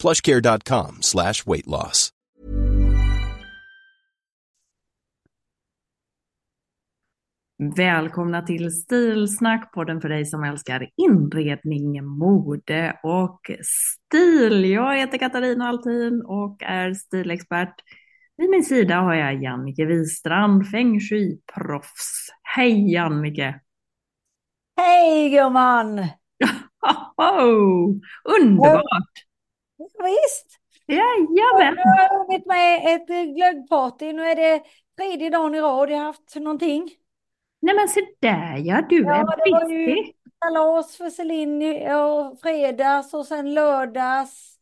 plushcare.com slash weight loss. Välkomna till Stilsnack, podden för dig som älskar inredning, mode och stil. Jag heter Katarina Altin och är stilexpert. Vid min sida har jag Jannike Wistrand, feng shui-proffs. Hej Jannike! Hej gumman! Oh, underbart! Visst! Jajamän! Nu har jag hunnit med ett glöggparty. Nu är det tredje dagen i rad jag har haft någonting. Nej men se där ja, du Ja, är det var ju kalas för Celine och fredags och sen lördags.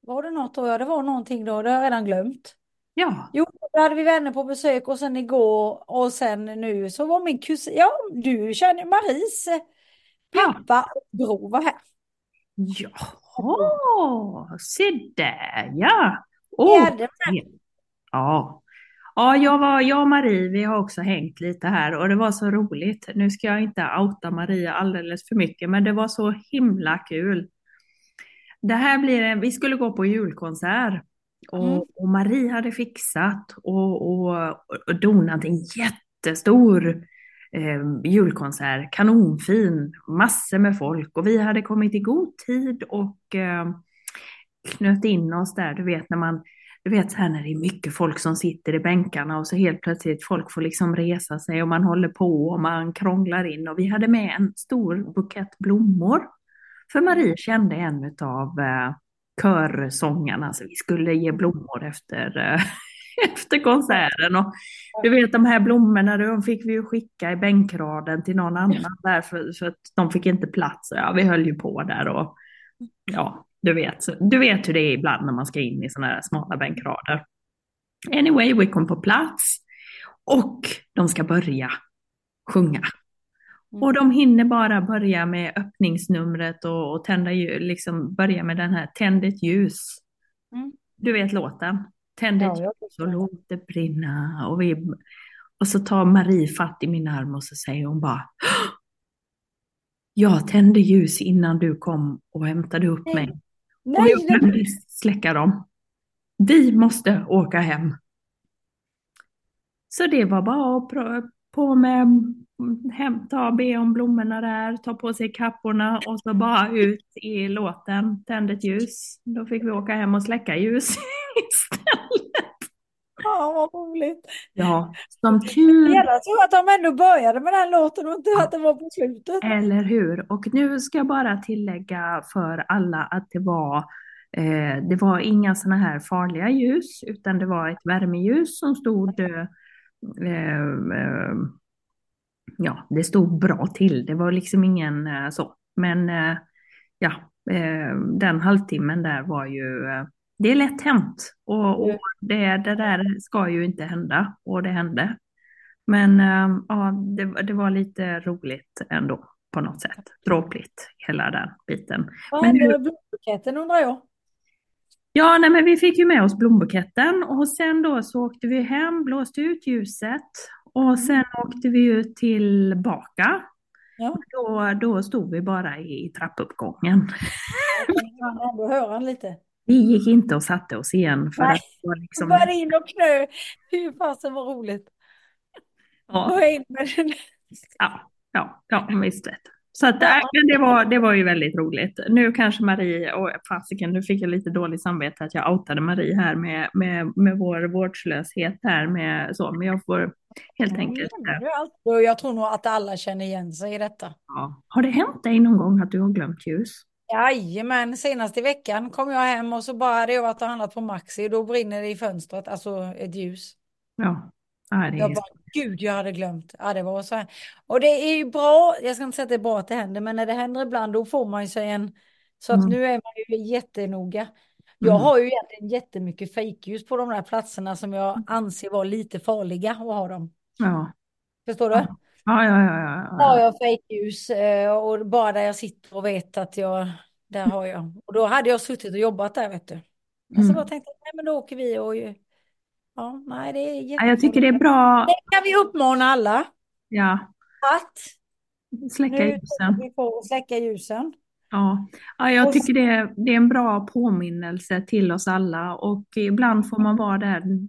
Var det något då? Ja, det var någonting då. Det har jag redan glömt. Ja, Jo, då hade vi vänner på besök och sen igår och sen nu så var min kusin, ja du känner Maries eh, Ja. pappa och bror var här. Jaha, se där ja. Oh, Ja. Ja, jag, var, jag och Marie, vi har också hängt lite här och det var så roligt. Nu ska jag inte outa Maria alldeles för mycket, men det var så himla kul. Det här blir en, vi skulle gå på julkonsert och, Mm. och Marie hade fixat och, och, och donat en jättestor eh, julkonsert, kanonfin, massor med folk. Och vi hade kommit i god tid och eh, knöt in oss där, du vet när man du vet så här när det är mycket folk som sitter i bänkarna och så helt plötsligt folk får liksom resa sig och man håller på och man krånglar in. Och vi hade med en stor bukett blommor. För Marie kände en av eh, körsångarna. Så vi skulle ge blommor efter, eh, efter konserten. Och du vet de här blommorna de fick vi ju skicka i bänkraden till någon annan där för, för att de fick inte plats. Ja, vi höll ju på där och ja, du vet, du vet hur det är ibland när man ska in i sådana här smala bänkrader. Anyway, vi kom på plats och de ska börja sjunga. Och de hinner bara börja med öppningsnumret och, och tända ljus, liksom börja med den här Tänd ett ljus. Mm. Du vet låten? Tänd ett ljus och låt det brinna. Och, vi, och så tar Marie fatt i min arm och så säger hon bara Jag tände ljus innan du kom och hämtade upp Nej. mig. Och Nej, jag glömde släcka dem. Vi måste åka hem. Så det var bara att på med hämta, be om blommorna där, ta på sig kapporna och så bara ut i låten, tänd ett ljus. Då fick vi åka hem och släcka ljus istället. Ja, vad roligt. Ja, som tur Jag tror att de ändå började med den låten och inte att det var på slutet. Eller hur? Och nu ska jag bara tillägga för alla att det var, eh, det var inga sådana här farliga ljus, utan det var ett värmeljus som stod, eh, eh, ja, det stod bra till. Det var liksom ingen eh, så. Men eh, ja, den halvtimmen där var ju, det är lätt hänt. Och, och det, det där ska ju inte hända, och det hände. Men eh, ja, det, det var lite roligt ändå på något sätt. Dråpligt, hela den biten. Vad Men hände med blombuketten undrar jag? Ja, nej, men vi fick ju med oss blombuketten och sen då så åkte vi hem, blåste ut ljuset och sen åkte vi ju tillbaka. Ja, Då, då stod vi bara i trappuppgången. jag kan ändå höra lite. Vi gick inte och satte oss igen för Nej, att var liksom... började in och knö. Hur fasen var roligt. Ja, ja, ja, ja visst vet. Så att, äh, men det, var, det var ju väldigt roligt. Nu kanske Marie, och fasiken, nu fick jag lite dåligt samvete att jag outade Marie här med, med, med vår vårdslöshet här med så, men jag får helt enkelt... Ja, Jag tror nog att alla känner igen sig i detta. Ja. Har det hänt dig någon gång att du har glömt ljus? Jajamän, senast i veckan kom jag hem och så bara hade jag varit och handlat på Maxi och då brinner det i fönstret, alltså ett ljus. Ja, ja det Jag bara, gud jag hade glömt. Ja, det var så här. Och det är ju bra, jag ska inte säga att det är bra att det händer, men när det händer ibland då får man ju sig en, så att Mm. nu är man ju jättenoga. Jag Mm. har ju egentligen jättemycket fejkljus på de där platserna som jag anser vara lite farliga att ha dem. Ja, Förstår du? ja, ja, ja, ja, har ja. jag fejkljus eh, och bara där jag sitter och vet att jag, där har jag. Och då hade jag suttit och jobbat där vet du. Men så Mm. bara tänkte nej men då åker vi och ja, nej det är Ja, jag tycker det är bra, Det kan vi uppmana alla ja, att släcka ljusen. vi få släcka ljusen. Ja, ja jag tycker det är, det är en bra påminnelse till oss alla och ibland får man vara den,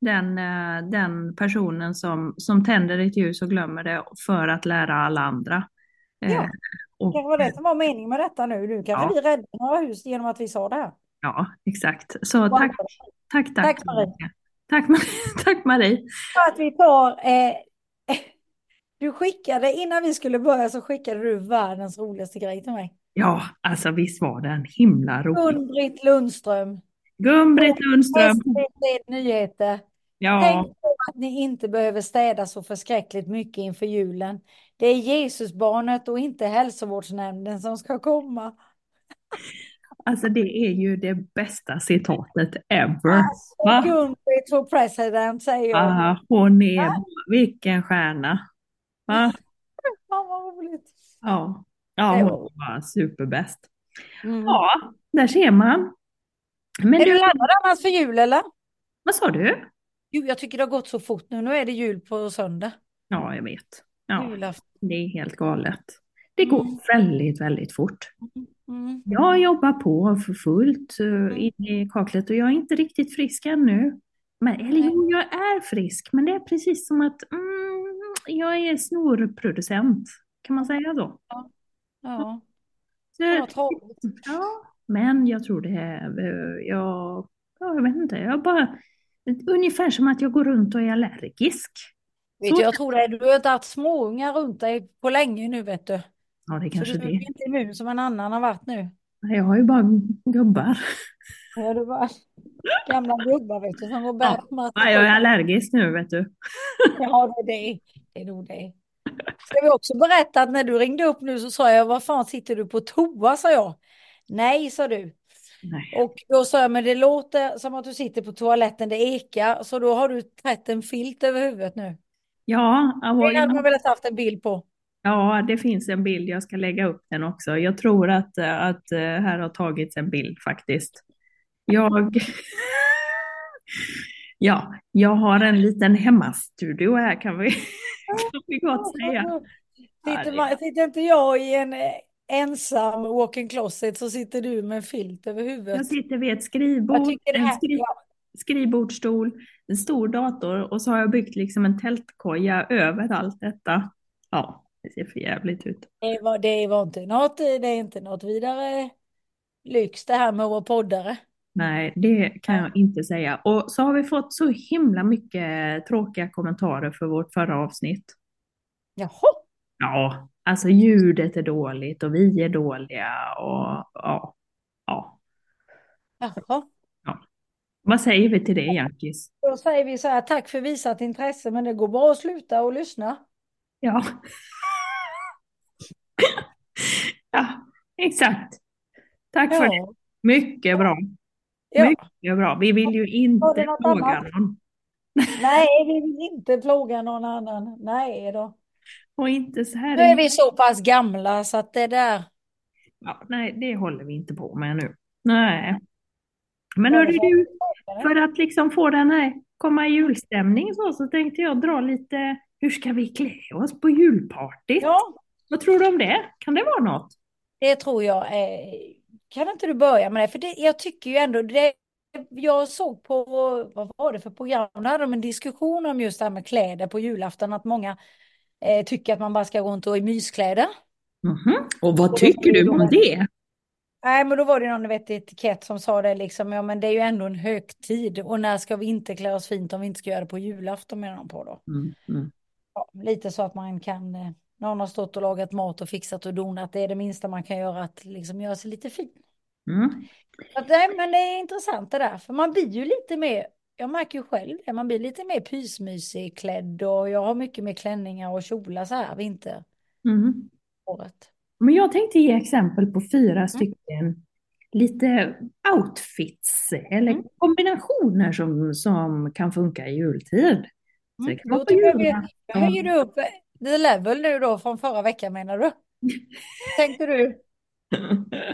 den, eh, den personen som, som tänder ett ljus och glömmer det för att lära alla andra. Eh, Ja, och, Det var det som var meningen med detta nu. Nu kanske Ja. vi räddar några hus genom att vi sa det här. ja, exakt. Så tack, tack, tack. Tack, Marie. Tack, tack Marie. För att vi tar, eh, du skickade, innan vi skulle börja så skickade du världens roligaste grej till mig. Ja, alltså visst var den himla rolig. Gun-Britt Lundström. Gun-Britt Lundström. SVT Nyheter. Ja, Tänk på att ni inte behöver städa så förskräckligt mycket inför julen. Det är Jesusbarnet och inte hälsovårdsnämnden som ska komma. alltså det är ju det bästa citatet ever. Alltså, Va? Gun-Britt for president säger jag. Ah, hon är, vilken stjärna. Va? Fan vad roligt. Ja, ja hon var- var superbäst. Mm. Ja, där ser man. Men Är du du, laddad annars för jul eller? vad sa du? Jo, jag tycker det har gått så fort nu. Nu är det jul på söndag. Ja, jag vet. Ja, Julafton. det är helt galet. Det går Mm. väldigt, väldigt fort. Mm. Jag jobbar på för fullt uh, in i kaklet och jag är inte riktigt frisk ännu. Men, eller jo, jag är frisk, men det är precis som att mm, jag är snorproducent. Kan man säga så? Ja, Så- vad tråkigt. Ja, men jag tror det är, eh, jag, ja, jag vet inte, jag bara, ungefär som att jag går runt och är allergisk. Vet du, jag tror det. Du har inte haft småungar runt dig på länge nu vet du. Ja, det är Så kanske du är det. inte immun som en annan har varit nu. Jag har ju bara gubbar. Ja, du bara gamla gubbar vet du som går bär Ja. Ja, jag är allergisk nu, vet du. Ja, det är det. Det är nog det. Ska vi också berätta att när du ringde upp nu så sa jag, vad fan sitter du på toa, sa jag. Nej, sa du. Nej. Och då sa jag, men det låter som att du sitter på toaletten, det ekar. Så då har du trätt en filt över huvudet nu. Ja, Det hade man ja, velat haft en bild på. ja, det finns en bild. Jag ska lägga upp den också. Jag tror att, eh, att eh, här har tagits en bild faktiskt. Jag... Ja, jag har en liten hemmastudio här kan vi, kan vi gott säga. Sitter, man, sitter inte jag i en eh, ensam walk-in closet så sitter du med en filt över huvudet. Jag sitter vid ett skrivbord, en skri skrivbordsstol, en stor dator och så har jag byggt liksom en tältkoja över allt detta. Ja, det ser för jävligt ut. det, var, det var inte något, det är inte något vidare lyx det här med att vara poddare. Nej, det kan jag inte säga. Och så har vi fått så himla mycket tråkiga kommentarer för vårt förra avsnitt. Jaha, Ja, alltså ljudet är dåligt och vi är dåliga och ja, ja. jaha. Vad säger vi till det, Jankis? Då säger vi så här, tack för visat intresse, men det går bra att sluta och lyssna. Ja. Ja, exakt. Tack för det. Ja, Mycket bra. ja. Mycket bra. Vi vill ju inte plåga någon. Nej, vi vill inte plåga någon annan. Nej då. Och inte så här. Nu är vi så pass gamla så att det där. Ja, nej, det håller vi inte på med nu. Nej. Men det du, för- att liksom få den här, komma i julstämning så, så tänkte jag dra lite, hur ska vi klä oss på julpartyt? Ja, Vad tror du om det? Kan det vara något? det tror jag. Kan inte du börja med det? För det, jag tycker ju ändå det. Jag såg på, vad var det för program? Då hade de en diskussion om just det här med kläder på julafton. Att många eh, tycker att man bara ska gå runt och i myskläder. Mhm. Och vad tycker du om det? Nej, men då var det någon vet, etikett som sa det liksom. Ja, men det är ju ändå en högtid. Och när ska vi inte klä oss fint om vi inte ska göra det på julafton menar de på då. Mm, mm. Ja, lite så att man kan, eh, någon har stått och lagat mat och fixat och donat. Det är det minsta man kan göra att liksom göra sig lite fin. Mm. Att, nej, men det är intressant det där, för man blir ju lite mer, jag märker ju själv det, man blir lite mer pysmysig klädd och jag har mycket mer klänningar och kjolar så här vinteråret. Mm. Men jag tänkte ge exempel på fyra stycken lite outfits eller Mm. kombinationer som, som kan funka i jultid. Så det Mm. kan Då på tycker jag. Höjer du upp the level nu då från förra veckan menar du? Tänkte du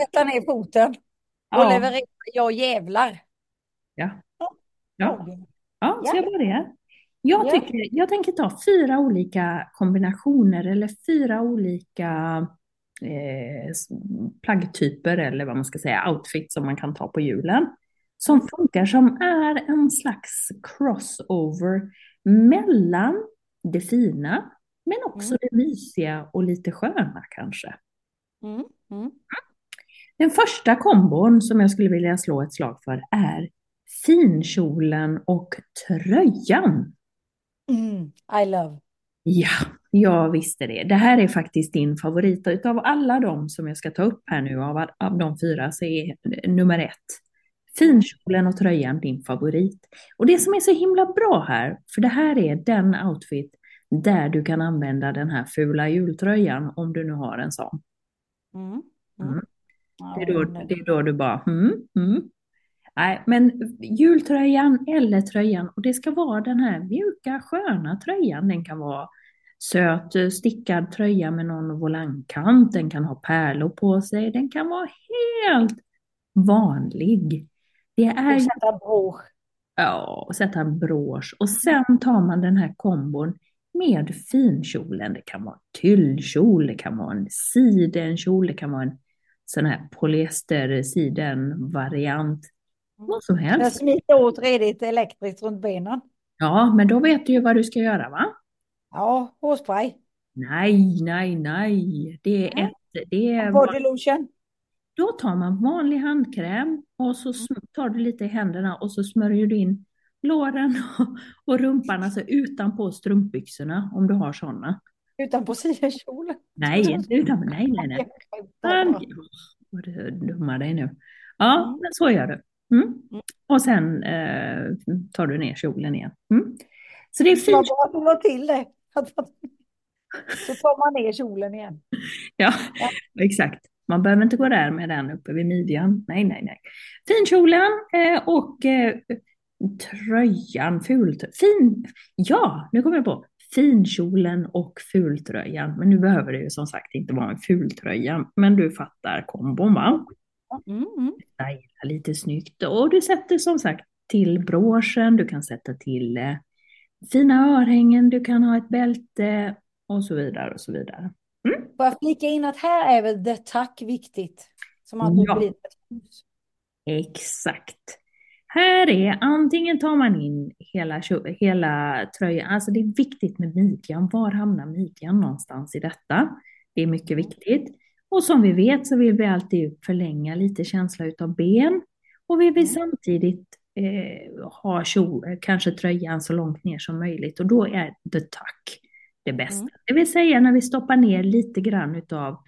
sätta ner foten och Ja, leverera, jag jävlar. ja. Ja. Ja. Ska jag börja? Jag, Ja. tycker, jag tänker ta fyra olika kombinationer eller fyra olika eh, plaggtyper eller vad man ska säga, outfits som man kan ta på julen. Som funkar som är en slags crossover mellan det fina men också Mm. det mysiga och lite sköna kanske. Mm. Mm. Den första kombon som jag skulle vilja slå ett slag för är finkjolen och tröjan. Mm. I love. Ja, jag visste det. Det här är faktiskt din favorit. Utav alla de som jag ska ta upp här nu, av, av de fyra, så är nummer ett finkjolen och tröjan din favorit. Och det som är så himla bra här, för det här är den outfit där du kan använda den här fula jultröjan om du nu har en sån. Mm. Mm. Ja, Det är då, det är då du bara, mm, mm. Nej, men jultröjan eller tröjan, och det ska vara den här mjuka sköna tröjan. Den kan vara söt stickad tröja med någon volangkant, den kan ha pärlor på sig, den kan vara helt vanlig. Det är Och sätta brosch. Ja, och sätta en brosch. Och sen tar man den här kombon med finkjolen. Det kan vara tyllkjol, det kan vara en sidenkjol, det kan vara en sån här polyester siden-variant. Vad som Jag helst. smiter åt redigt elektriskt runt benen. Ja, men då vet du ju vad du ska göra va? Ja, hårspray. Nej, nej, nej. Det är ett, det är Body lotion. Då tar man vanlig handkräm och så sm- tar du lite i händerna och så smörjer du in låren och, rumpan, alltså utanpå strumpbyxorna om du har sådana. Utanpå sidenkjolen. Nej, inte utanpå, nej, nej, nej. Jag du dummar dig nu. Ja, Mm. men så gör du. Mm. Och sen eh, tar du ner kjolen igen. Mm. Så det är fint. bara får till det. Så tar man ner kjolen igen. Ja, exakt. Man behöver inte gå där med den uppe vid midjan. Nej, nej, nej. Finkjolen eh, och eh, tröjan, fultröjan. Fin, ja, nu kommer jag på. Finkjolen och fultröjan. Men nu behöver det ju som sagt inte vara en fultröja. Men du fattar kombon va? Mm, mm. Styla lite snyggt. Och du sätter som sagt till broschen, du kan sätta till eh, fina örhängen, du kan ha ett bälte och så vidare och så vidare. Får jag flika in att här är väl the tuck viktigt? Som att Ja. blir. Exakt. Här är antingen tar man in hela, hela tröjan, alltså det är viktigt med midjan. Var hamnar midjan någonstans i detta? Det är mycket viktigt. Och som vi vet så vill vi alltid förlänga lite känsla utav ben. Och vi vill samtidigt eh, ha kjol, kanske tröjan så långt ner som möjligt. Och då är the tuck det bästa. Mm. Det vill säga när vi stoppar ner lite grann utav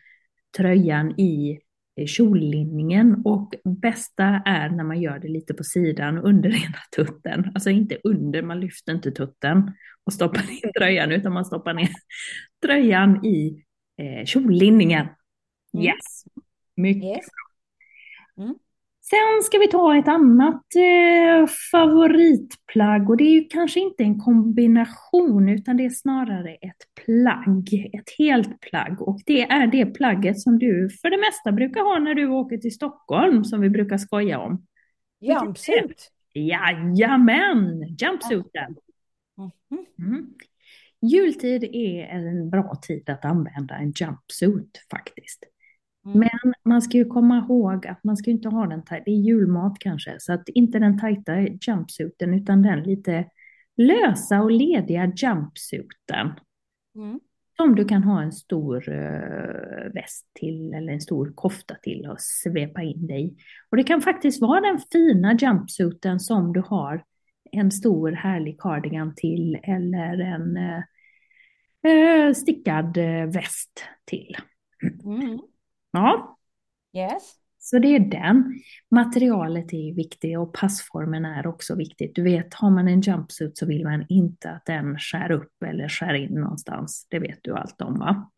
tröjan i eh, kjollinningen och bästa är när man gör det lite på sidan under ena tutten. Alltså inte under, man lyfter inte tutten och stoppar in tröjan utan man stoppar ner tröjan i eh, kjollinningen. Mm. Yes, mycket Yes. Mm. Sen ska vi ta ett annat eh, favoritplagg och det är ju kanske inte en kombination utan det är snarare ett plagg, ett helt plagg och det är det plagget som du för det mesta brukar ha när du åker till Stockholm som vi brukar skoja om. Jumpsuit. Jajamän, jumpsuiten. Mhm. Mm. Jultid är en bra tid att använda en jumpsuit faktiskt. Mm. Men man ska ju komma ihåg att man ska inte ha den tajta, det är julmat kanske, så att inte den tajta jumpsuiten utan den lite lösa och lediga jumpsuiten. Mm. Som du kan ha en stor eh, väst till eller en stor kofta till och svepa in dig i. Och det kan faktiskt vara den fina jumpsuiten som du har en stor härlig cardigan till eller en eh, stickad väst till. Mm. Ja, Yes. så det är den. Materialet är viktigt och passformen är också viktigt. Du vet, har man en jumpsuit så vill man inte att den skär upp eller skär in någonstans. Det vet du allt om va?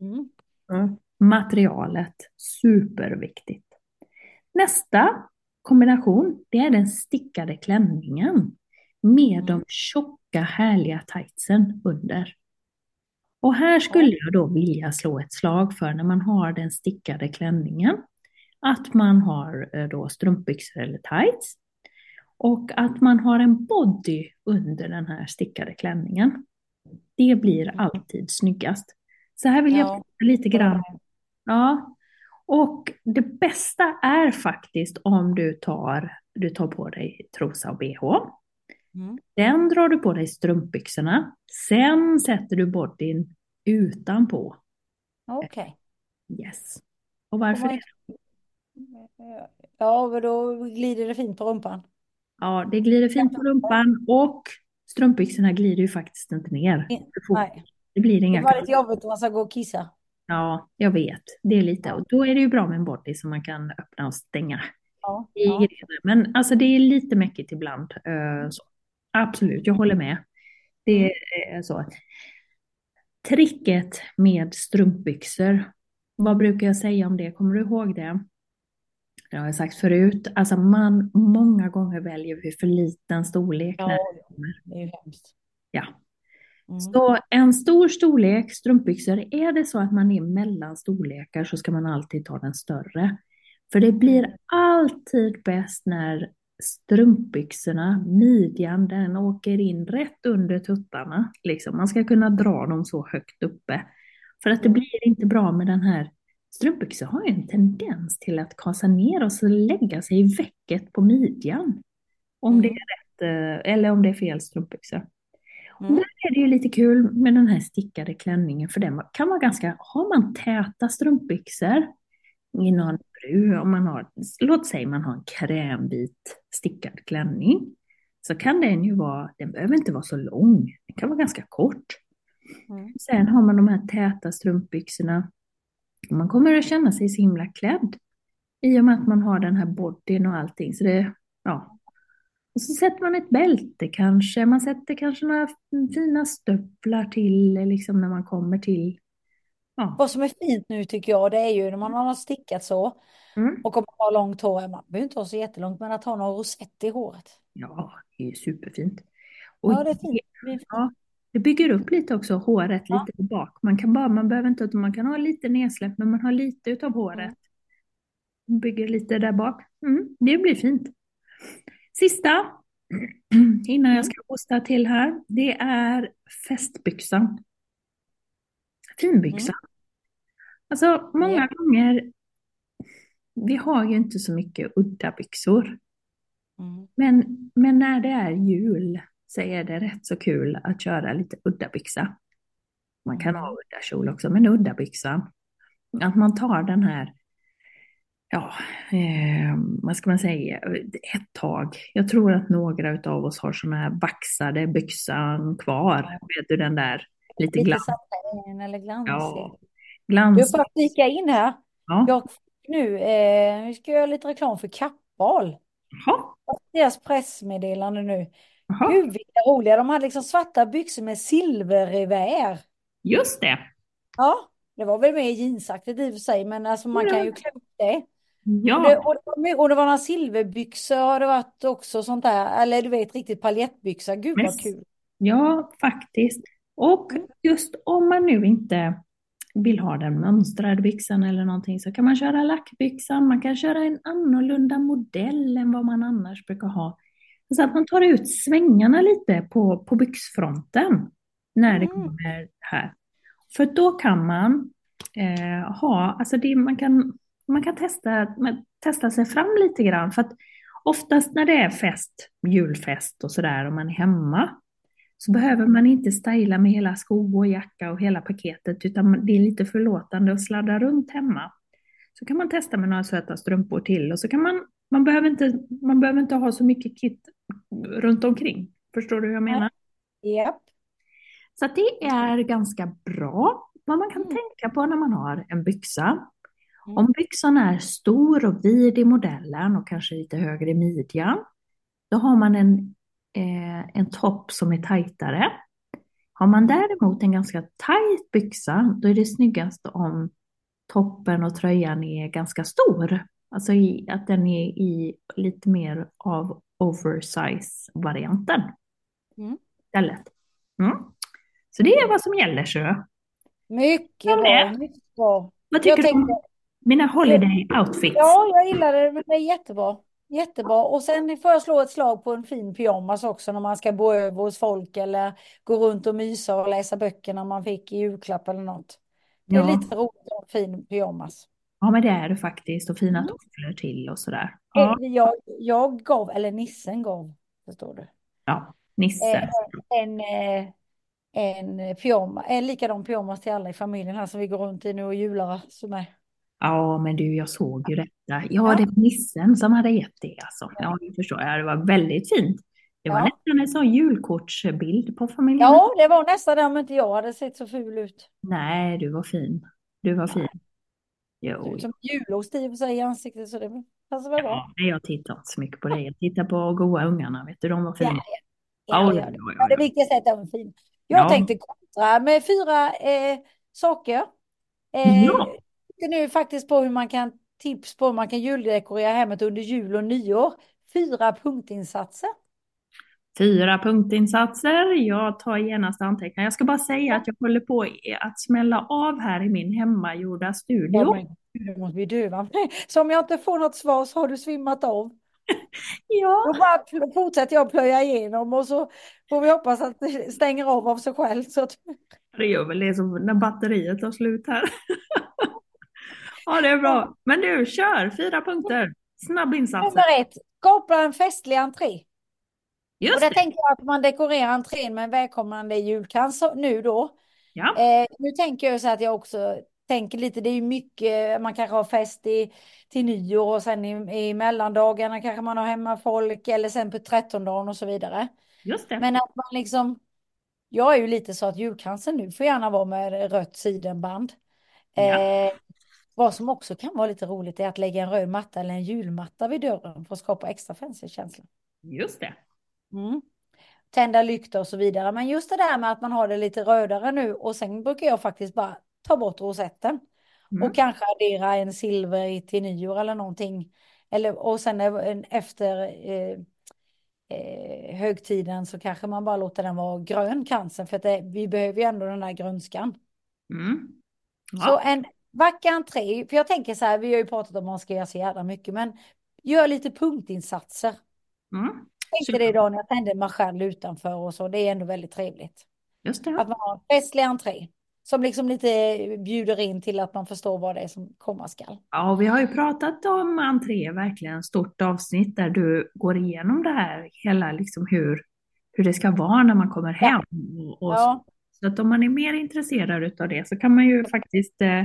Mm. Materialet, superviktigt. Nästa kombination, det är den stickade klänningen med de tjocka härliga tightsen under. Och här skulle jag då vilja slå ett slag för när man har den stickade klänningen. Att man har eh, då strumpbyxor eller tights. Och att man har en body under den här stickade klänningen. Det blir alltid snyggast. Så här vill jag Ja. prata lite grann. Ja. Och det bästa är faktiskt om du tar, du tar på dig trosa och bh. Mm. Sen drar du på dig strumpbyxorna. Sen sätter du bodyn utanpå. Okej. Yes. Och varför det? Ja, men då glider det fint på rumpan. Ja, det glider fint på rumpan och strumpbyxorna glider ju faktiskt inte ner. Nej. Det blir Det inga var lite jobbigt om man ska gå och kissa. Ja, jag vet. Det är lite. Och då är det ju bra med en body som man kan öppna och stänga. Ja. Ja. Men alltså det är lite mäckigt ibland. eh, så. Absolut, jag håller med. Det är så. Tricket med strumpbyxor. Vad brukar jag säga om det? Kommer du ihåg det? Det har jag sagt förut. Alltså man, många gånger väljer vi för liten storlek. när Ja, det är hemskt. Ja. Mm. Så en stor storlek strumpbyxor, är det så att man är mellan storlekar så ska man alltid ta den större. För det blir alltid bäst när strumpbyxorna, midjan, den åker in rätt under tuttarna. Liksom. Man ska kunna dra dem så högt uppe. För att det blir inte bra med den här strumpbyxor har ju en tendens till att kasa ner och så lägga sig i vecket på midjan. Om det är rätt, eh, eller om det är fel strumpbyxor. Och Mm. där är det ju lite kul med den här stickade klänningen för den kan vara ganska, har man täta strumpbyxor i någon bru, om man har, låt säga man har en krämvit stickad klänning, så kan den ju vara, den behöver inte vara så lång, den kan vara ganska kort. Mm. Sen har man de här täta strumpbyxorna, och man kommer att känna sig så himla klädd i och med att man har den här bodyn och allting, så det, ja, och så sätter man ett bälte kanske, man sätter kanske några fina stövlar till liksom när man kommer till, ja. Vad som är fint nu tycker jag, det är ju när man har stickat så Mm. och om man har långt hår, man behöver inte ha så jättelångt, men att ha någon rosett i håret. Ja, det är superfint. Och Ja, det är fint. Det är fint. ja, det bygger upp lite också håret Ja. lite bak. Man kan bara, man behöver inte, man kan ha lite nedsläppt, men man har lite utav håret. Bygger lite där bak. Mm, det blir fint. Sista, innan jag ska hosta till här, det är festbyxan. Finbyxan. Alltså många Ja. gånger, vi har ju inte så mycket udda byxor. Mm. Men, men när det är jul så är det rätt så kul att köra lite udda byxa. Man kan ha udda kjol också, men udda byxan. Att man tar den här, ja, eh, vad ska man säga, ett tag. Jag tror att några av oss har sådana här vaxade byxan kvar. Vet du den där, lite Lite glans. satän eller glansig. Ja, Du glans. får flika in här. Ja. Jag nu, eh, ska jag göra lite reklam för Kappahl. Deras pressmeddelande nu. jaha, Gud vilka roliga, de hade liksom svarta byxor med silverrevär. just det. Ja, det var väl mer jeansaktigt i och för sig, men alltså man kan ju klä upp det. Och det, Ja, och, det var, my- och det var några silverbyxor har det varit också sånt där, eller du vet riktigt paljettbyxor. Gud Men- vad kul. Ja, faktiskt. Och just om man nu inte vill ha den mönstrade byxan eller någonting så kan man köra lackbyxan. Man kan köra en annorlunda modell än vad man annars brukar ha. Så att man tar ut svängarna lite på, på byxfronten när det kommer här. För då kan man eh, ha, alltså det, man kan, man kan testa, testa sig fram lite grann. För att oftast när det är fest, julfest och sådär och man är hemma så behöver man inte styla med hela sko och jacka och hela paketet utan det är lite förlåtande att sladda runt hemma. Så kan man testa med några söta strumpor till och så kan man, man behöver inte, man behöver inte ha så mycket kit runt omkring. Förstår du hur jag menar? Japp. Så det är ganska bra vad man kan Mm. tänka på när man har en byxa. Mm. Om byxan är stor och vid i modellen och kanske lite högre i midjan, då har man en, en topp som är tajtare. Har man däremot en ganska tajt byxa, då är det snyggast om toppen och tröjan är ganska stor. Alltså i, att den är i lite mer av oversize-varianten Mm. istället. Mm. Så det är vad som gäller, så. Mycket bra, mycket bra. Vad tycker Jag du om tänkte- mina holiday outfits? Ja, jag gillar det, det är jättebra. Jättebra. Och sen får jag slå ett slag på en fin pyjamas också när man ska bo över hos folk eller gå runt och mysa och läsa böckerna man fick i julklapp eller något. Det är Ja. lite roligt att ha en fin pyjamas. Ja, men det är det faktiskt. Och fina Mm. tofflor till och sådär. Ja, Jag, jag gav, eller nissen gav, förstår du, ja. Nisse. Eh, en, eh, en pyjamas, en likadan pyjamas till alla i familjen här som vi går runt i nu och jular som är. Ja, men du, jag såg ju detta. Ja, Ja. det var nissen som hade gett det alltså. Ja, det förstår jag. Det var väldigt fint. Det var Ja. nästan en sån julkortsbild på familjen. Ja, det var nästan det om inte jag hade sett så ful ut. Nej, du var fin. Du var fin. Jo, som julost i och för sig i ansiktet så det passar väl bra. ja, jag tittar inte så mycket på det. Jag tittar på goa ungarna, vet du, de var fina. Ja, Ja, ja, ja, ja. ja, Ja, det ja. viktigaste är att den var fin. Jag Ja. tänkte kontra med fyra eh, saker. Eh, Ja. Nu faktiskt på hur man kan tips på hur man kan juldekorera hemmet under jul och nyår. Fyra punktinsatser. Fyra punktinsatser. Jag tar genast anteckningar. Jag ska bara säga att jag håller på att smälla av här i min hemmagjorda studio. Ja, måste bli döva. Så om jag inte får något svar så har du svimmat av. Ja, Då bara fortsätter jag plöja igenom och så får vi hoppas att det stänger av av sig själv. Så att, det gör väl det som när batteriet tar slut här. Ja, det är bra. Men du, kör! Fyra punkter. Snabbinsatser. nummer ett, skapa en festlig entré. Och Just där det. tänker jag att man dekorerar entrén med en välkomnande julkrans nu då. Ja. Eh, nu tänker jag så att jag också tänker lite, det är ju mycket, man kanske har fest i, till nyår och sen i, i mellandagarna kanske man har hemma folk eller sen på trettondagen och så vidare. Just det. Men att man liksom, jag är ju lite så att julkransen nu får gärna vara med rött sidenband. Ja. Eh, vad som också kan vara lite roligt är att lägga en röd matta eller en julmatta vid dörren för att skapa extra fancy-känsla. Just det. Mm. Tända lyktor och så vidare. Men just det där med att man har det lite rödare nu och sen brukar jag faktiskt bara ta bort rosetten. Mm. Och kanske addera en silver till nyår eller någonting. Eller, och sen en- efter eh, eh, högtiden så kanske man bara låter den vara grön kransen. För att det, vi behöver ju ändå den där grönskan. Mm. Så Ja. en vacker entré. För jag tänker så här, vi har ju pratat om att man ska göra så jävla mycket. Men gör lite punktinsatser. Mm. tänkte det idag när jag tände marschall utanför och så. Det är ändå väldigt trevligt. Just det. Att man har en festlig entré. Som liksom lite bjuder in till att man förstår vad det är som komma skall. Ja, och vi har ju pratat om entré, verkligen stort avsnitt där du går igenom det här, hela liksom hur, hur det ska vara när man kommer hem. Och, och så. Ja, så att om man är mer intresserad av det så kan man ju faktiskt eh,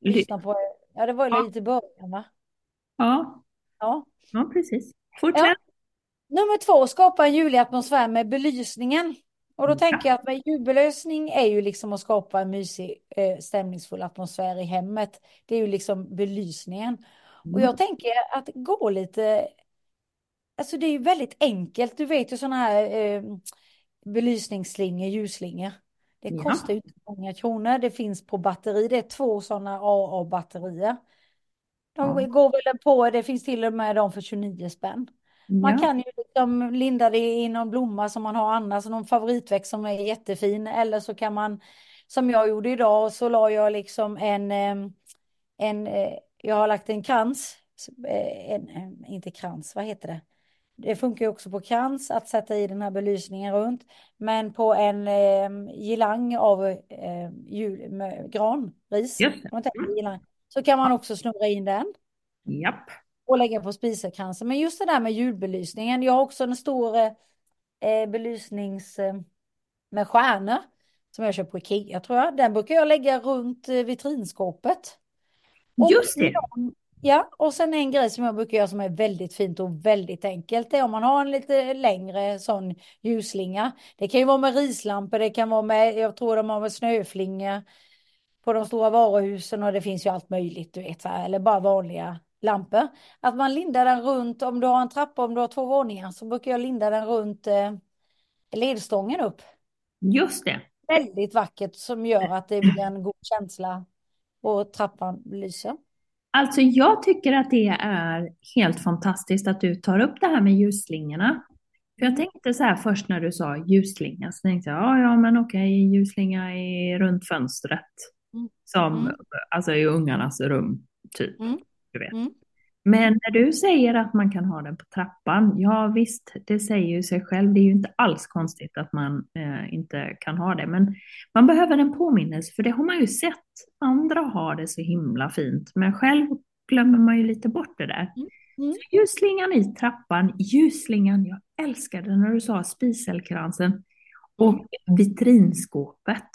lyssna på Ja, det var ju Ja. lite i början va? ja, Ja. ja, precis. Fortsätt. Ja. Nummer två, skapa en julig atmosfär med belysningen. Och då tänker jag att med julbelysning är ju liksom att skapa en mysig, eh, stämningsfull atmosfär i hemmet. Det är ju liksom belysningen. Och Mm. jag tänker att gå lite, alltså det är ju väldigt enkelt. Du vet ju sådana här eh, belysningsslingor, ljusslingor. Det Ja. kostar inte många kronor. Det finns på batteri. Det är två sådana AA-batterier. De Ja. går väl på, det finns till och med de för 29 spänn. Man Ja. kan ju liksom linda det i någon blomma som man har annars, någon favoritväxt som är jättefin. Eller så kan man, som jag gjorde idag, så la jag liksom en, eh, en eh, jag har lagt en krans, eh, en, inte krans, vad heter det? Det funkar ju också på krans att sätta i den här belysningen runt. Men på en eh, gilang av eh, jul, med, granris, gilang, så kan man också snurra in den. Japp. Och lägga på spiselkransen. Men just det där med julbelysningen. Jag har också en stor eh, belysnings eh, med stjärnor. Som jag köper på Ikea tror jag. Den brukar jag lägga runt eh, vitrinskåpet. Och Just det. Ja, och sen en grej som jag brukar göra som är väldigt fint och väldigt enkelt. Det är om man har en lite längre sån ljusslinga. Det kan ju vara med rislampor, det kan vara med, jag tror de har med snöflingor på de stora varuhusen och det finns ju allt möjligt, du vet, så här, eller bara vanliga lampor. Att man lindar den runt, om du har en trappa, om du har två våningar, så brukar jag linda den runt eh, ledstången upp. Just det. Väldigt vackert som gör att det blir en god känsla och trappan lyser. Alltså jag tycker att det är helt fantastiskt att du tar upp det här med ljusslingorna. För jag tänkte så här först när du sa ljusslinga, så tänkte jag, ja, ja men okej, ljusslinga är runt fönstret. Mm. Som, Mm. alltså i ungarnas rum, typ. Mm. Du vet. Mm. Men när du säger att man kan ha den på trappan, ja visst, det säger ju sig själv. Det är ju inte alls konstigt att man eh, inte kan ha det. Men man behöver en påminnelse, för det har man ju sett. Andra har det så himla fint, men själv glömmer man ju lite bort det där. Mm. Så ljusslingan i trappan, ljusslingan, jag älskade när du sa spiselkransen och vitrinskåpet.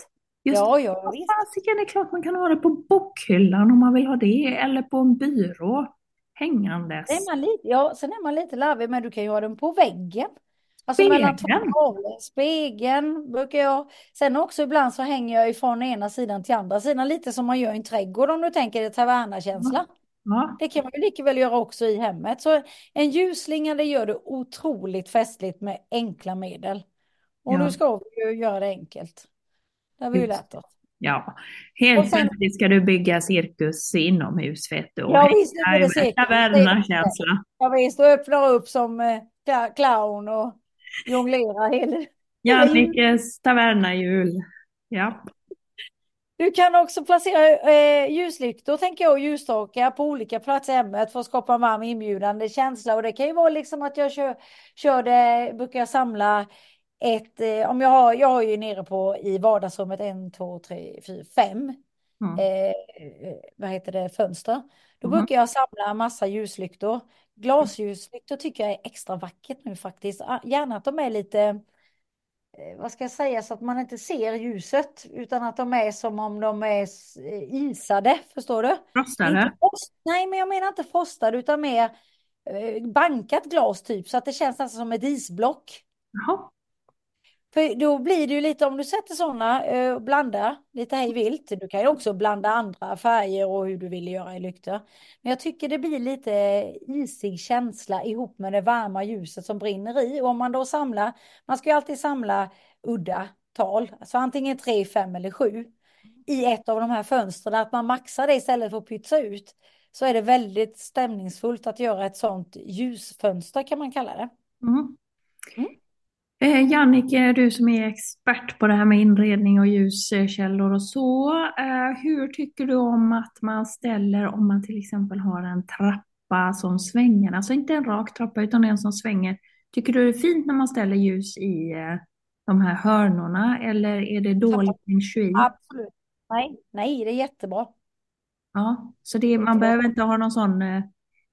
Just Ja, ja, visst. fasiken, det är klart man kan ha det på bokhyllan om man vill ha det, eller på en byrå hängandes. Är man lite, ja, sen är man lite larvig, men du kan ju ha den på väggen. Alltså Spegeln. mellan två tavlor. Spegeln brukar jag. Sen också ibland så hänger jag ifrån ena sidan till andra sidan. Lite som man gör i en trädgård om du tänker dig tavernakänsla. Ja, Det kan man ju lika väl göra också i hemmet. Så en ljusslinga det gör det otroligt festligt med enkla medel. Och Ja. nu ska vi ju göra det enkelt. Det har vi ju lärt oss. Ja. Helt sen- plötsligt ska du bygga cirkus inomhus, vet du. Ja, visst, det med cirkus. Tavernakänsla. Ja visst, och öppnar upp som eh, clown och jonglerar hela... Jannikes tavernajul. Ja. Du kan också placera eh, ljuslyktor, tänker jag, och ljusstakar på olika platser i hemmet för att skapa en varm inbjudande känsla. Och det kan ju vara liksom att jag kör, kör det, brukar jag samla ett, eh, om jag har, jag har ju nere på i vardagsrummet en, två, tre, fyra, fem, Mm. eh, eh, vad heter det, fönster. Då Mhm. brukar jag samla massa ljuslyktor. Glasljuslyktor tycker jag är extra vackert nu faktiskt. Ah, Gärna att de är lite eh, vad ska jag säga, så att man inte ser ljuset utan att de är som om de är isade, förstår du? Frostade. Nej, men jag menar inte frostade utan mer bankat glas typ så att det känns nästan som ett isblock. Jaha. För då blir det ju lite, om du sätter sådana och blandar lite hej vilt, du kan ju också blanda andra färger och hur du vill göra i lyktor. Men jag tycker det blir lite isig känsla ihop med det varma ljuset som brinner i. Och om man då samlar, man ska ju alltid samla udda tal, alltså antingen tre, fem eller sju i ett av de här fönstren, att man maxar det istället för att pytsa ut. Så är det väldigt stämningsfullt att göra ett sådant ljusfönster kan man kalla det. Mm. Mm. Eh, Jannike, du som är expert på det här med inredning och ljuskällor och så. Eh, hur tycker du om att man ställer, om man till exempel har en trappa som svänger, alltså inte en rak trappa utan en som svänger. Tycker du det är fint när man ställer ljus i eh, de här hörnorna eller är det dålig feng shui? Absolut. Nej, nej, det är jättebra. Ja, så det, man behöver inte ha någon sån eh,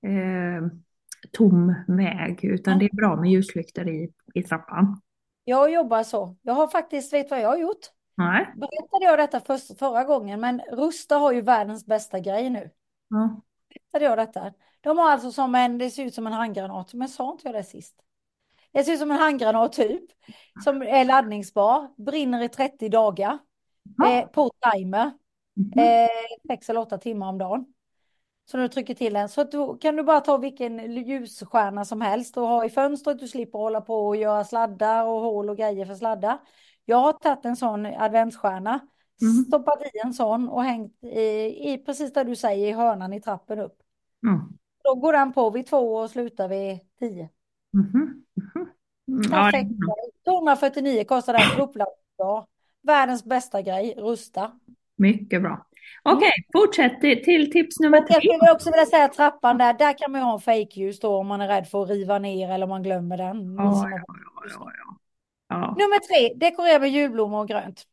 eh, tom väg utan det är bra med ljuslyktor i, i trappan. Jag jobbar så. Jag har faktiskt, vet vad jag har gjort? Nej. Berättade jag detta för, förra gången, men Rusta har ju världens bästa grej nu. Ja. Berättade jag detta? De har alltså som en, det ser ut som en handgranat, men sa inte jag det sist? Det ser ut som en handgranat typ, som är laddningsbar, brinner i 30 dagar, Ja. eh, på timer, Mhm. eh, sex eller åtta timmar om dagen. Så du trycker till den. Så då kan du bara ta vilken ljusstjärna som helst och ha i fönstret. Du slipper hålla på och göra sladdar och hål och grejer för sladdar. Jag har tagit en sån adventsstjärna, Mhm. stoppat i en sån och hängt i, i precis där du säger i hörnan i trappen upp. Mm. Då går den på vid två och slutar vid tio. Mm, ja, Perfekt. 249 kostar den på uppladdning idag. Världens bästa grej, rusta. mycket bra. Okej, fortsätt till, till tips nummer Och jag tre. skulle också vilja säga trappan där, där kan man ju ha en fejkljus då om man är rädd för att riva ner eller om man glömmer den. Ja, ja, ja, ja. Nummer tre, dekorera med julblommor och grönt.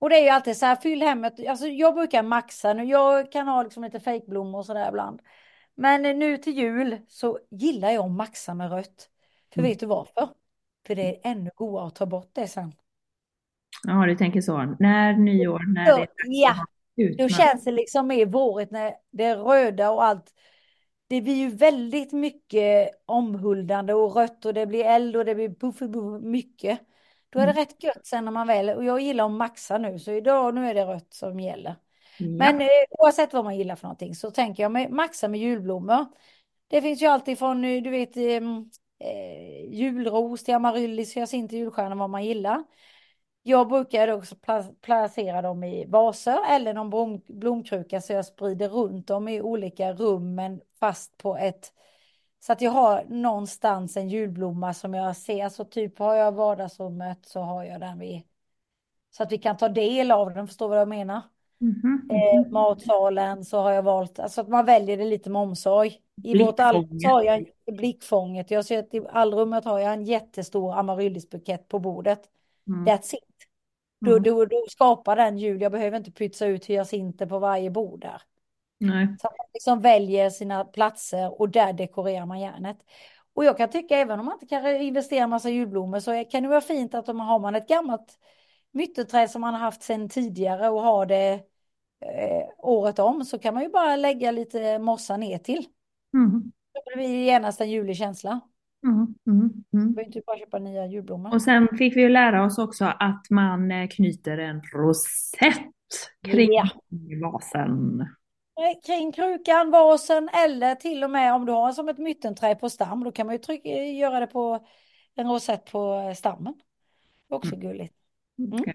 Och det är ju alltid så här, fyll hemmet. Alltså jag brukar maxa nu. Jag kan ha liksom lite fejkblommor och sådär ibland. Men nu till jul så gillar jag att maxa med rött. För Mm. vet du varför? För det är ännu godare att ta bort det sen. Ja, du tänker så. När nyår, när det är ja. Att ha ut Då känns det liksom mer vårigt när det är röda och allt. Det blir ju väldigt mycket omhuldande och rött och det blir eld och det blir puff, puff, mycket. Då är det rätt gött sen när man väl, och jag gillar att maxa nu, så idag nu är det rött som gäller. Ja. Men eh, oavsett vad man gillar för någonting så tänker jag med, maxa med julblommor. Det finns ju alltid från, eh, du vet, ehm, eh, julros till amaryllis, hyacint till julstjärna vad man gillar. Jag brukar också pla- placera dem i vaser eller någon blom, blomkruka så jag sprider runt dem i olika rum men fast på ett så att jag har någonstans en julblomma som jag ser. Så typ har jag vardagsrummet så har jag den vid så att vi kan ta del av den. Förstår vad jag menar? Mhm, Eh, matsalen så har jag valt, alltså att man väljer det lite med omsorg. I vårt allrum har jag blickfånget. Jag ser att i allrummet har jag en jättestor amaryllisbukett på bordet. Mm. That's it. Då, Mm. då, då skapar den jul. Jag behöver inte pytsa ut hyacinter på varje bord där. Nej. Så man liksom väljer sina platser och där dekorerar man järnet. Och jag kan tycka även om man inte kan investera en massa julblommor så kan det vara fint att om har man ett gammalt mytterträd som man har haft sedan tidigare och har det eh, året om så kan man ju bara lägga lite mossa ner till. Mm. Då blir det genast en julig känsla. Mm. Mm. Mm. behöver inte bara köpa nya julblommor. Och sen fick vi ju lära oss också att man eh, knyter en rosett kring Ja. vasen. Eh, Kring krukan, vasen eller till och med om du har som ett myttenträd på stam då kan man ju trycka, göra det på en rosett på eh, stammen. Det också gulligt. Mm. Okej.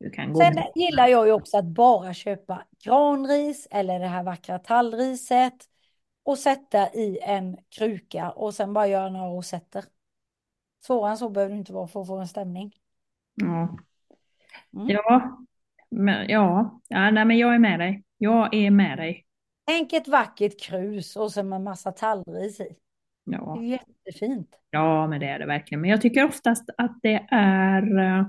Du kan gå Sen gillar jag ju också att bara köpa granris eller det här vackra tallriset och sätta i en kruka och sen bara göra några rosetter. Svårare än så behöver det inte vara för att få en stämning. Ja. Mm. Ja. Men, ja. ja, nej men jag är med dig. Jag är med dig. Tänk ett vackert krus och sen med massa tallris i. Det Ja. är jättefint. ja, men det är det verkligen. Men jag tycker oftast att det är eh,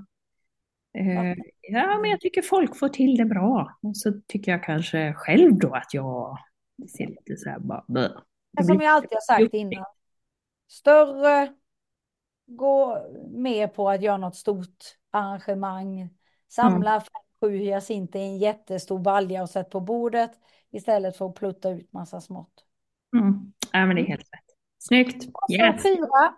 eh, Ja, men jag tycker folk får till det bra. Och så tycker jag kanske själv då att jag ser lite så här bara... bleh. Det som jag alltid har sagt innan. Större, gå mer på att göra något stort arrangemang. Samla fem, sju hyacinter i en jättestor balja och sätt på bordet. Istället för att plutta ut massa smått. Mm. Ja, men det är helt rätt. Snyggt. Yes. fyra.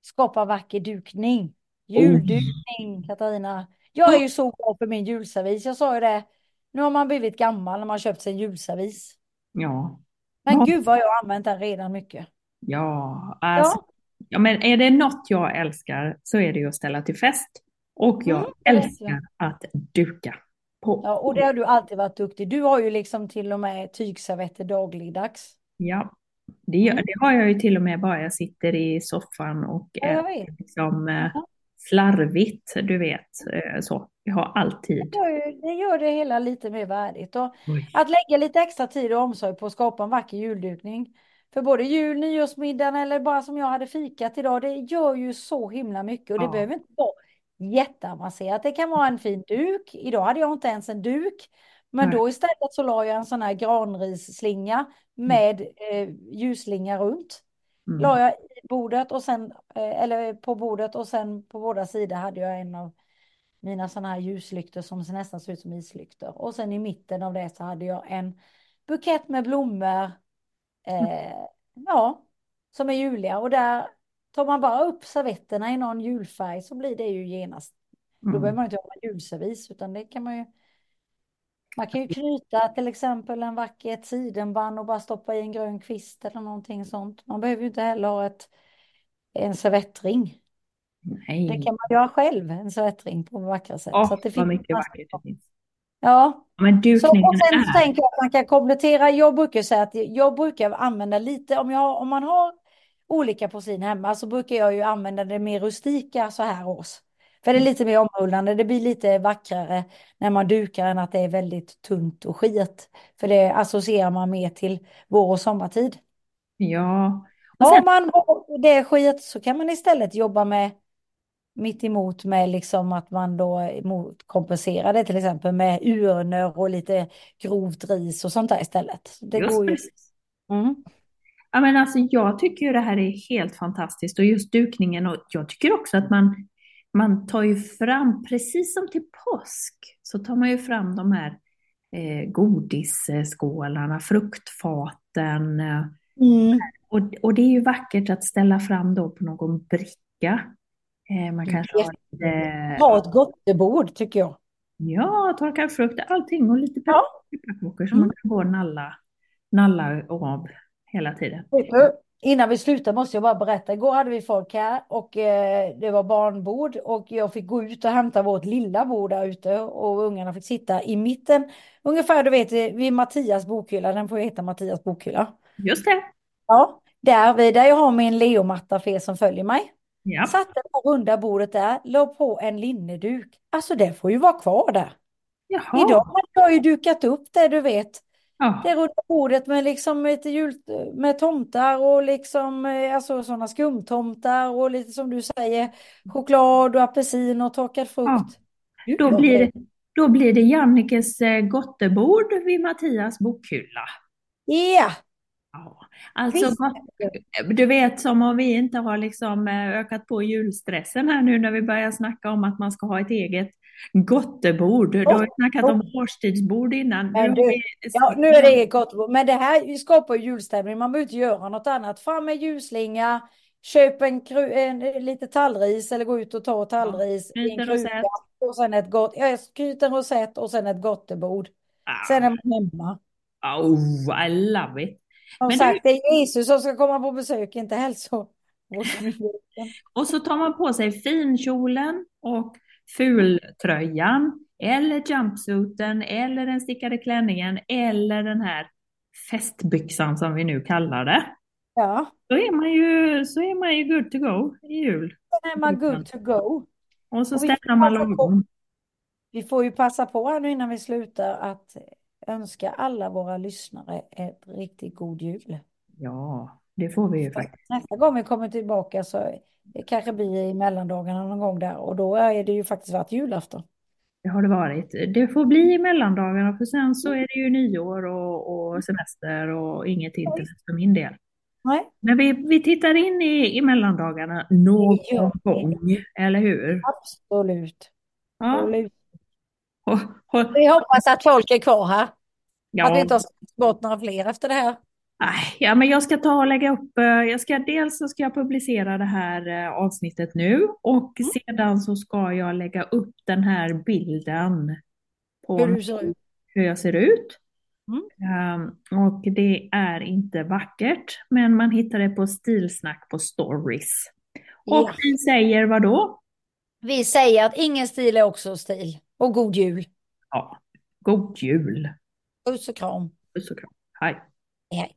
Skapa vacker dukning. Juldukning, Katarina. Jag är ju så bra för min julservis. Jag sa ju det. Nu har man blivit gammal när man köpt sig en julservis. Ja. Men Ja. gud vad jag har använt den redan mycket. Ja, alltså, Ja. ja, men är det något jag älskar så är det ju att ställa till fest. Och jag Mm, älskar att duka. På. Ja, och det har du alltid varit duktig. Du har ju liksom till och med tygservetter dagligdags. Ja, det, gör- Mm. det har jag ju till och med bara jag sitter i soffan och Ja, vet. liksom eh, Ja. Slarvigt, du vet. eh, Så. Jag har alltid. Det gör, det gör det hela lite mer värdigt. Och Oj. att lägga lite extra tid och omsorg på att skapa en vacker juldukning. För både jul, nyårsmiddagen eller bara som jag hade fikat idag. Det gör ju så himla mycket. Och det Ja. behöver inte vara jätteavancerat. Det kan vara en fin duk. Idag hade jag inte ens en duk. Men Nej. då istället så la jag en sån här granrisslinga med eh, ljusslinga runt. Mm. La jag i bordet och sen, eh, eller på bordet och sen på båda sidor hade jag en av mina sådana här ljuslyktor som nästan ser ut som islyktor. Och sen i mitten av det så hade jag en bukett med blommor. Eh, ja, som är juliga. Och där tar man bara upp servetterna i någon julfärg så blir det ju genast. Då Mm. behöver man inte ha en julservis utan det kan man ju. Man kan ju knyta till exempel en vacker sidenband och bara stoppa i en grön kvist eller någonting sånt. Man behöver ju inte heller ha ett, en servettring. Det Nej, kan man göra själv, en servettring på vackra sätt. Åh, så det vad mycket vackert det finns. Ja, Men så, dukningen och sen så tänker jag att man kan komplettera. Jag brukar säga att jag brukar använda lite om, jag, om man har olika porsin hemma så brukar jag ju använda det mer rustika så här års. För det är lite mer omhullande, det blir lite vackrare när man dukar än att det är väldigt tunt och skit. För det associerar man mer till vår och sommartid. Ja. Och sen... Om man har det skit så kan man istället jobba med mitt emot med liksom att man då kompenserar det till exempel med urnor och lite grovt ris och sånt där istället. Det just går ju. Mm. Ja, men alltså, jag tycker ju det här är helt fantastiskt och just dukningen och jag tycker också att man, man tar ju fram, precis som till påsk, så tar man ju fram de här eh, godisskålarna, fruktfaten. Eh, mm. Och, och det är ju vackert att ställa fram då på någon bricka. Eh, man kanske har lite... Ha ett gottebord tycker jag. Ja, torkad frukt, allting och lite pepparkakor som mm. man kan gå och nalla, nalla av hela tiden. Innan vi slutar måste jag bara berätta. Igår hade vi folk här och eh, det var barnbord och jag fick gå ut och hämta vårt lilla bord där ute och ungarna fick sitta i mitten. Ungefär du vet vid Mattias bokhylla, den får ju heta Mattias bokhylla. Just det. Ja, där, vid, där jag har min leomatta för er som följer mig. Ja. Satte det runda bordet där, la på en linneduk. Alltså det får ju vara kvar där. Jaha. Idag har jag ju dukat upp det du vet. Ja. Det runda bordet med liksom lite jul, med tomtar och liksom eh, alltså sådana skumtomtar och lite som du säger choklad och apelsin och torkad frukt. Ja. Då, blir det, då blir det Jannikes eh, gottebord vid Mattias bokhylla. Ja, Ja, alltså du vet som om vi inte har liksom eh, ökat på julstressen här nu när vi börjar snacka om att man ska ha ett eget gottebord. Du har snackat om årstidsbord innan. Men du, ja, nu är det eget gottebord. Men det här skapar julstämning. Man behöver inte göra något annat. Fram med ljusslinga, köp en, en, en, lite tallris eller gå ut och ta tallris ja, en kruka. Och sen ett gott, ja, knyt en rosett och sen ett gottebord. Ah. Sen är man hemma. Oh, I love it. Som Men sagt, du... det är Jesus som ska komma på besök, inte hälso. och så tar man på sig finkjolen och fultröjan eller jumpsuiten eller den stickade klänningen eller den här festbyxan som vi nu kallar det. Ja. Då är man ju, så är man ju good to go i jul. Då är man good to go. Och så ställer man lagom. Vi får ju passa på här nu innan vi slutar att önska alla våra lyssnare ett riktigt god jul. Ja, det får vi ju faktiskt. Nästa gång vi kommer tillbaka så det kanske blir i mellandagarna någon gång där och då är det ju faktiskt varit julafton. Det har det varit. Det får bli i mellandagarna för sen så är det ju nyår och, och semester och inget internet för min del. Nej. Men vi, vi tittar in i, i mellandagarna någon gång, eller hur? Absolut. Ja. Absolut. Vi hoppas att folk är kvar här. Ja. Att vi inte har bort några fler efter det här. Ja, men jag ska ta och lägga upp, eh, jag ska, dels så ska jag publicera det här eh, avsnittet nu och mm. sedan så ska jag lägga upp den här bilden på hur, hur jag ser ut. Mm. Um, och det är inte vackert, men man hittar det på Stilsnack på Stories. Och ja. vi säger vad då? Vi säger att ingen stil är också stil. Och god jul. Ja, god jul. Puss och kram. Puss och kram. Hej. Hej.